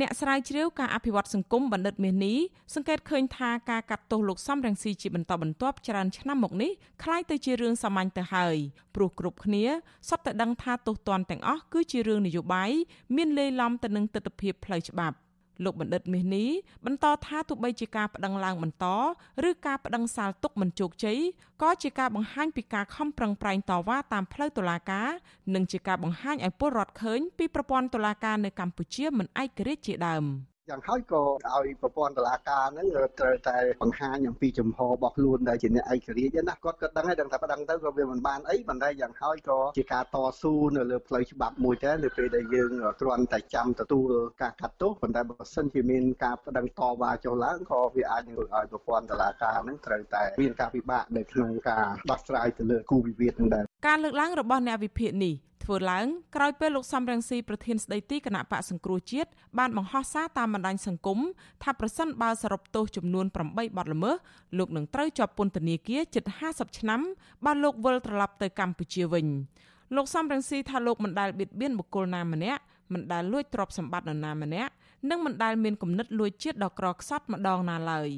អ្នកស្រាវជ្រាវការអភិវឌ្ឍសង្គមបណ្ឌិតមាសនេះសង្កេតឃើញថាការកាត់ទោសលោកសំរងស៊ីជាបន្តបន្ទាប់ច្រើនឆ្នាំមកនេះคล้ายទៅជារឿងសាមញ្ញទៅហើយព្រោះគ្រប់គ្នាសុទ្ធតែដឹងថាទោសទណ្ឌទាំងអស់គឺជារឿងនយោបាយមានលេីឡំទៅនឹងទស្សនវិជ្ជាផ្លូវច្បាប់ លោកបណ្ឌិតមាសនេះបន្តថាទោះបីជាការប្តឹងឡើងបន្តឬការប្តឹងសាលទុកមិនជោគជ័យក៏ជាការបង្ហាញពីការខំប្រឹងប្រែងតវ៉ាតាមផ្លូវតុលាការនិងជាការបង្ហាញឲ្យពលរដ្ឋឃើញពីប្រព័ន្ធតុលាការនៅកម្ពុជាមិនឯករាជ្យជាដើម។ យ៉ាងហើយក៏ឲ្យប្រព័ន្ធតុលាការហ្នឹងត្រូវតែបង្ហាញអំពីចំហរបស់ខ្លួនដែលជាអ្នកឯករាជ្យណាគាត់ក៏ដឹងហើយដឹងថាប្តឹងទៅក៏វាមិនបានអីប៉ុន្តែយ៉ាងហើយក៏ជាការតស៊ូនៅលើផ្លូវច្បាប់មួយដែរនៅពេលដែលយើងគ្រាន់តែចាំទទួលការកាត់ទោសប៉ុន្តែបើសិនជាមានការប្តឹងតវ៉ាចុះឡើងក៏វាអាចនឹងធ្វើឲ្យប្រព័ន្ធតុលាការហ្នឹងត្រូវតែមានការពិបាកនៅក្នុងការដោះស្រាយទៅលើគូវិវាទហ្នឹងដែរការលើកឡើងរបស់អ្នកវិភាគនេះ ធ្វើឡើងក្រោយពេលលោកសំរងស៊ីប្រធានស្ដីទីគណៈបកសង្គ្រោះជាតិបានបង្ហោះសារតាមបណ្ដាញសង្គមថាប្រសិនបើសរុបទោសចំនួន8បទល្មើសលោកនឹងត្រូវជាប់ពន្ធនាគារជិត50ឆ្នាំបើលោកវិលត្រឡប់ទៅកម្ពុជាវិញលោកសំរងស៊ីថាលោកមិនដែលបៀតបៀនបុគ្គលណាម្នាក់ មិនដែលលួចទ្រព្យសម្បត្តិនរណាម្នាក់និងមិនដែលមានគំនិតលួចជាតិដ៏ក្រខ្សត់ម្ដងណាឡើយ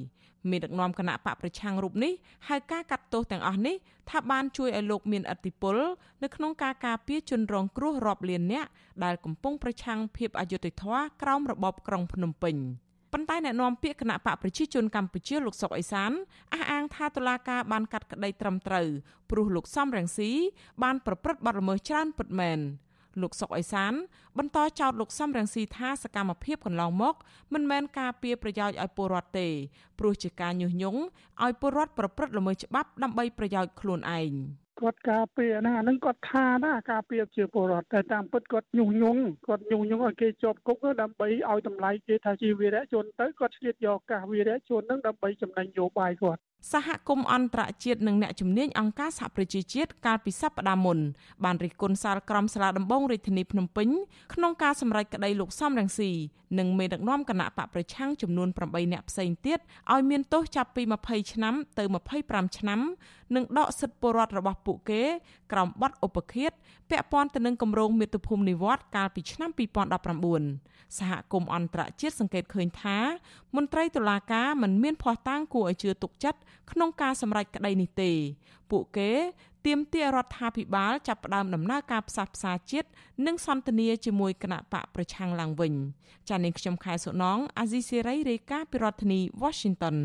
មានដឹកនាំគណៈបកប្រឆាំងរូបនេះហៅការកាត់ទោសទាំងអស់នេះថាបានជួយឲ្យលោកមានអធិបុលនៅក្នុងការការពារជនរងគ្រោះរាប់លាននាក់ដែលកំពុងប្រឆាំងភាពអយុត្តិធម៌ក្រោមរបបក្រុងភ្នំពេញប៉ុន្តែអ្នកនាំពាក្យគណៈបកប្រជាជនកម្ពុជាលោកសុកអេសានអះអាងថាតុលាការបានកាត់ក្តីត្រឹមត្រូវព្រោះលោកសំរងស៊ីបានប្រព្រឹត្តបទល្មើសច្រើនពិតមែន លោកសុកអេសាន បន្តចោទលោកសំរងស៊ីថាសកម្មភាពកន្លងមក មិនមែនការពៀប្រយោជន៍ឲ្យពលរដ្ឋទេព្រោះជាការញុះញង់ឲ្យពលរដ្ឋប្រព្រឹត្តល្មើសច្បាប់ដើម្បីប្រយោជន៍ខ្លួនឯងគាត់ការពារណាហ្នឹងគាត់ថាណាការពារជាពលរដ្ឋតែតាមពិតគាត់ញុះញង់គាត់ញុះញង់ឲ្យគេជាប់គុកដើម្បីឲ្យតម្លៃគេថាជាវីរៈជនទៅគាត់ឆ្លៀតយកកាសវីរៈជនហ្នឹងដើម្បីចំណេញនយោបាយគាត់ សហគមន៍អន្តរជាតិនិងអ្នកជំនាញអង្គការសហប្រជាជាតិកាលពីសប្តាហ៍មុនបានរិះគន់សាលក្រមសាលាដំបងរាជធានីភ្នំពេញក្នុងការសម្រេចក្តីលោកសំរងស៊ីនិងមេដឹកនាំគណៈបកប្រឆាំងចំនួន8នាក់ផ្សេងទៀតឲ្យមានទោសចាប់ពី20ឆ្នាំទៅ25ឆ្នាំនិងដកសិទ្ធិពលរដ្ឋរបស់ពួកគេក្រោមបទឧបឃាតពាក់ព័ន្ធទៅនឹងគម្រោងមាតុភូមិនិវត្តកាលពីឆ្នាំ2019សហគមន៍អន្តរជាតិសង្កេតឃើញថាមន្ត្រីតុលាការមិនមានភ័ស្តុតាងគួរឲ្យជឿទុកចិត្តក្នុងការសម្រេចក្តីនេះទេ ពួកគេទាមទាររដ្ឋាភិបាលចាប់ផ្ដើមដំណើរការផ្សះផ្សាជាតិនិងសន្ទនាជាមួយគណៈបកប្រឆាំងឡើងវិញចា៎នាងខ្ញុំខែសុណងអាស៊ីសេរីរាយការណ៍ពីរដ្ឋធានី Washington